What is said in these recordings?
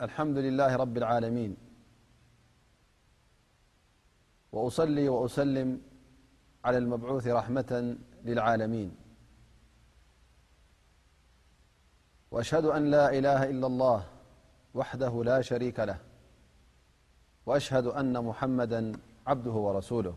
الحمد لله رب العالمين وأصل وأسلم على المبعوث رحمة للعالمين وأشهد أن لا إله إلا الله وحده لا شريك له وأشهد أن محمدا عبده ورسوله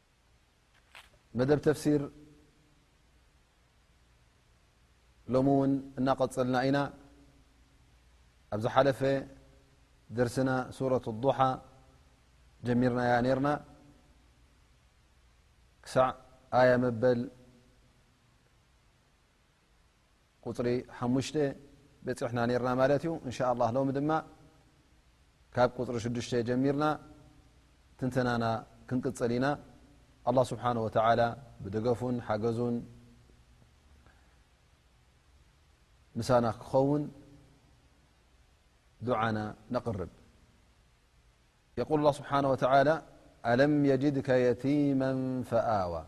مدب تفسير لم ون نقلنا ن حلف درسنا سورة الضحى جميرنا رن ي ل قፅر بحና ر إنء الله ب قፅر ش جمرና تናن كنقلና الله سبحنه وعل بدገፉ حገز مሳن ክخون دعن نقرب يقل الله بحنه وعلى ألم يجدك يتما فوى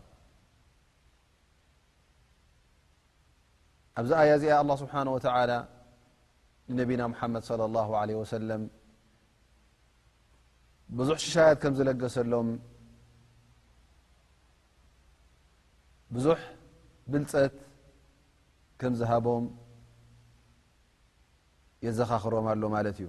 ኣብዚ ኣያ እዚኣ ኣላ ስብሓን ወተላ ንነቢና ሙሓመድ ለ ላ ለ ወሰለም ብዙሕ ሽሻያት ከም ዝለገሰሎም ብዙሕ ብልፀት ከም ዝሃቦም የዘኻኽሮም ኣሎ ማለት እዩ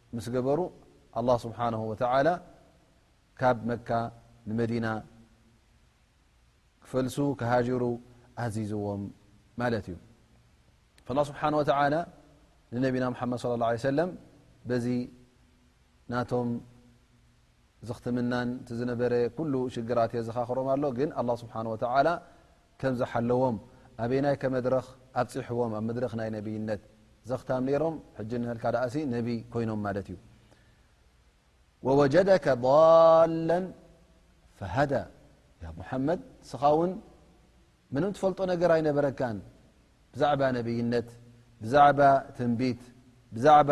ምስ ገበሩ ኣላህ ስብሓንሁ ወተዓላ ካብ መካ ንመዲና ክፈልሱ ክሃጅሩ ኣዚዝዎም ማለት እዩ ኣላ ስብሓን ወተዓላ ንነቢና ሙሓመድ ስለ ላ ሰለም በዚ ናቶም ዝኽትምናን እቲ ዝነበረ ኩሉ ሽግራት የዘኻኽሮም ኣሎ ግን ኣላ ስብሓን ወተላ ከም ዝሓለዎም ኣበይናይ ከመድረኽ ኣብፂሕዎም ኣብ መድረኽ ናይ ነብይነት ዘኽታም ነይሮም ሕጂ ንህልካ ደኣሲ ነብይ ኮይኖም ማለት እዩ ወወጀደከ ضላ ፈሃዳ ያ ሙሓመድ እስኻ ውን ምንም ትፈልጦ ነገር ኣይነበረካን ብዛዕባ ነብይነት ብዛዕባ ትንቢት ብዛዕባ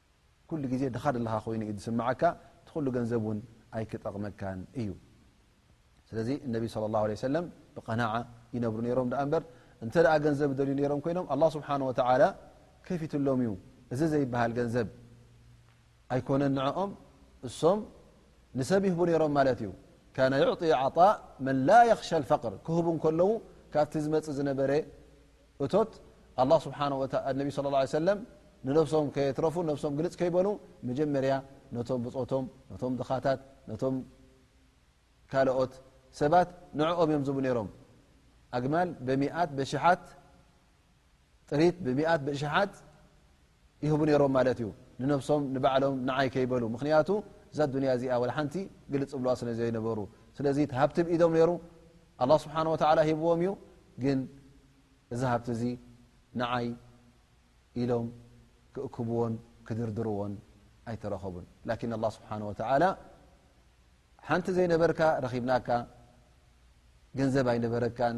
ኩሉ ግዜ ድኻ ድለኻ ኮይኑ እዩ ዝስምዓካ እቲ ኩሉ ገንዘብ እውን ኣይክጠቕመካን እዩ ስለዚ እነቢ صለ ላه ለ ሰለም ብቀናዓ ይነብሩ ነይሮም ድኣ እምበር እንተ ደኣ ገንዘብ ደልዩ ነይሮም ኮይኖም ኣላ ስብሓን ወተላ ከፊትሎም እዩ እዚ ዘይበሃል ገንዘብ ኣይኮነን ንዕኦም እሶም ንሰብ ይህቡ ነይሮም ማለት እዩ ካነ ይዕጢ ዓጣእ መን ላ የኽሸ ፈቅር ክህቡ ከለዉ ካብቲ ዝመፅ ዝነበረ እቶት ኣላህ ስብሓን ነቢ ስለ ላ ሰለም ንነብሶም ከየትረፉ ነብሶም ግልፅ ከይበሉ መጀመርያ ነቶም ብፆቶም ነቶም ድኻታት ነቶም ካልኦት ሰባት ንዕኦም እዮም ዝቡ ነይሮም ኣግማል ብሚት ብሽሓት ጥሪት ብሚት ብእሽሓት ይህቡ ነሮም ማለት እዩ ንነብሶም ንባዕሎም ንዓይ ከይበሉ ምክንያቱ እዛ ዱንያ እዚኣ ወላ ሓንቲ ግልፅ ዝብልዋ ስለ ዘይነበሩ ስለዚ ሃብቲ ብ ኢዶም ነይሩ ኣላ ስብሓን ወተላ ሂብዎም እዩ ግን እዚ ሃብቲ እዚ ንዓይ ኢሎም ክእክብዎን ክድርድርዎን ኣይተረኸቡን ላኪን ኣላ ስብሓን ወተላ ሓንቲ ዘይነበርካ ረኺብናካ ገንዘብ ኣይነበረካን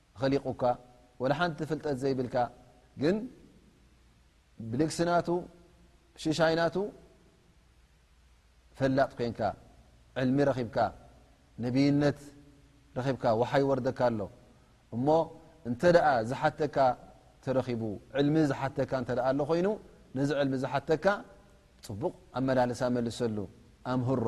ኸሊቁካ ወላ ሓንቲ ፍልጠት ዘይብልካ ግን ብልግሲ ናቱ ሽሻይ ናቱ ፈላጥ ኮንካ ዕልሚ ረኺብካ ነብይነት ረኺብካ ውሓይ ወርደካ ኣሎ እሞ እንተ ዝሓተካ ተረኺቡ ዕልሚ ዝሓተካ እተ ኣሎ ኮይኑ ነዚ ዕልሚ ዝሓተካ ፅቡቕ ኣመላለሳ መልሰሉ ኣምህሮ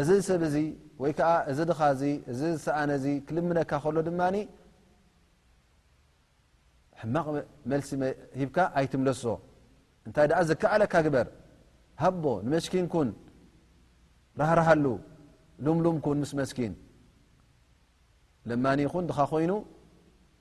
እዚ ሰብ እዚ ወይ ከኣ እዚ ድኻ እዚ እዚ ዝሰኣነ እዚ ክልምነካ ከሎ ድማ ሕማቕ መልሲ ሂብካ ኣይትምለሶ እንታይ ደኣ ዝከኣለካ ግበር ሃቦ ንመስኪን ኩን ራህርሃሉ ሉምሉም ኩን ምስ መስኪን ለማኒ ይኹን ድኻ ኮይኑ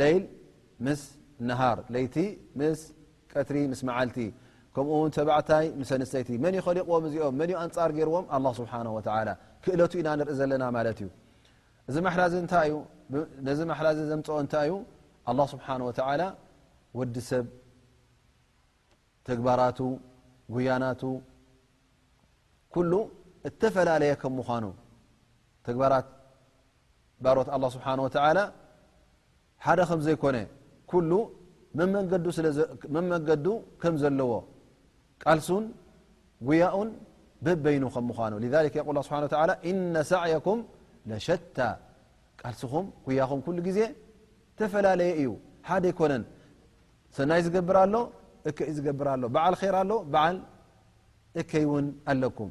ለይል ምስ ነሃር ለይቲ ምስ ቀትሪ ምስ መዓልቲ ከምኡ ውን ተባዕታይ ምስ ኣንስተይቲ መን ይኸሊቕዎም እዚኦም መን ዩ ኣንጻር ገይርዎም ኣላ ስብሓን ወተላ ክእለቱ ኢና ንርኢ ዘለና ማለት እዩ እዚ ማሓላ እዚ እንታይ እዩ ነዚ ማሓላ እዚ ዘምፅኦ እንታይ እዩ ኣላ ስብሓን ወተላ ወዲ ሰብ ተግባራቱ ጉያናቱ ኩሉ እተፈላለየ ከም ምኳኑ ተግባራት ባሮት ኣላ ስብሓን ወተዓላ ሓደ ከም ዘይኮነ ኩሉ መመገዱ ከም ዘለዎ ቃልሱን ጉያኡን በበይኑ ከም ምኳኑ የቁል ስብሓ ላ እነ ሳዕየኩም ለሸታ ቃልስኹም ጉያኹም ኩሉ ግዜ ዝተፈላለየ እዩ ሓደ ኣይኮነን ሰናይ ዝገብር ኣሎ እከይ ዝገብር ኣሎ በዓል ር ኣሎ በዓል እከይ እውን ኣለኩም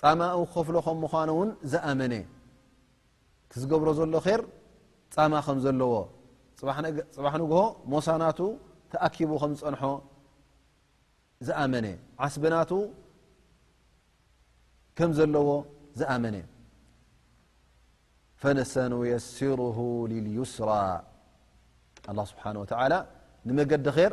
ጻማኡ ክኸፍሎ ከም ምዃኑ እውን ዝኣመነ እቲ ዝገብሮ ዘሎ ር ጻማ ከም ዘለዎ ፅባሕ ንግሆ ሞሳናቱ ተኣኪቡ ከም ዝፀንሖ ዝኣመነ ዓስብናቱ ከም ዘለዎ ዝኣመነ ፈነሰኑየስሩ ልዩስራ ኣላ ስብሓን ወተላ ንመገዲ ር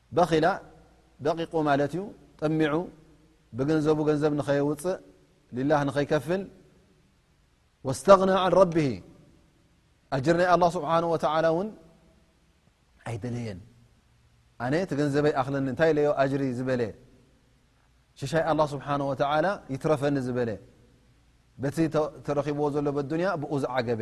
በኺላ ደቂቁ ማለት እዩ ጠሚዑ ብገንዘቡ ገንዘብ ንኸየውፅእ ሊላህ ንኸይከፍል ወስተغና ን ረቢ ኣጅር ናይ ኣላ ስብሓን ወተላ እውን ኣይደለየን ኣነ እቲ ገንዘበይ ኣክለኒ እንታይ ለዮ ኣጅሪ ዝበለ ሽሻይ ኣላ ስብሓን ወተላ ይትረፈኒ ዝበለ በቲ ተረኪብዎ ዘሎ በዱንያ ብኡ ዝዓገበ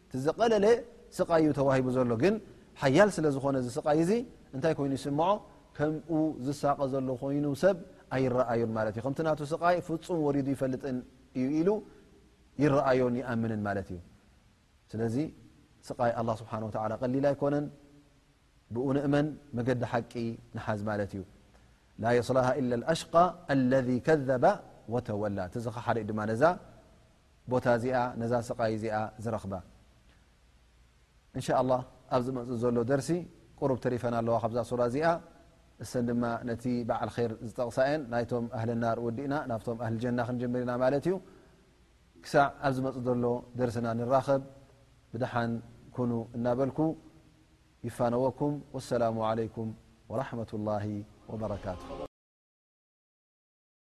እቲ ዝቐለለ ስቓይ እዩ ተዋሂቡ ዘሎ ግን ሓያል ስለ ዝኾነ እዚ ስቓይ እዚ እንታይ ኮይኑ ይስምዖ ከምኡ ዝሳቐ ዘሎ ኮይኑ ሰብ ኣይረኣዩን ማለት እዩ ከምቲ ናቱ ስቓይ ፍፁም ወሪዱ ይፈልጥን እዩ ኢሉ ይረኣዮን ይኣምንን ማለት እዩ ስለዚ ስቃይ ኣላ ስብሓን ወተላ ቀሊል ኣይኮነን ብኡ ንእመን መገዲ ሓቂ ንሓዝ ማለት እዩ ላ የስላሃ ኢላ ኣሽቃ ለذ ከዘባ ወተወላ እቲ ዝኸሓደዩ ድማ ነዛ ቦታ እዚኣ ነዛ ስቃይ እዚኣ ዝረክባ እንሻ ላ ኣብ ዝመፅ ዘሎ ደርሲ ቁሩብ ተሪፈና ኣለዋ ካብዛ ሱራ እዚኣ እሰን ድማ ነቲ በዓል ር ዝጠቕሳ እየን ናይቶም ኣህሊ ናር ወዲእና ናብቶም ኣህሊ ጀና ክንጀምር ኢና ማለት እዩ ክሳዕ ኣብ ዝመፅ ዘሎ ደርሲና ንራኸብ ብድሓን ኩኑ እናበልኩ ይፋነወኩም ወሰላሙ ዓለይኩም ወረሕመة ላሂ ወበረካቱ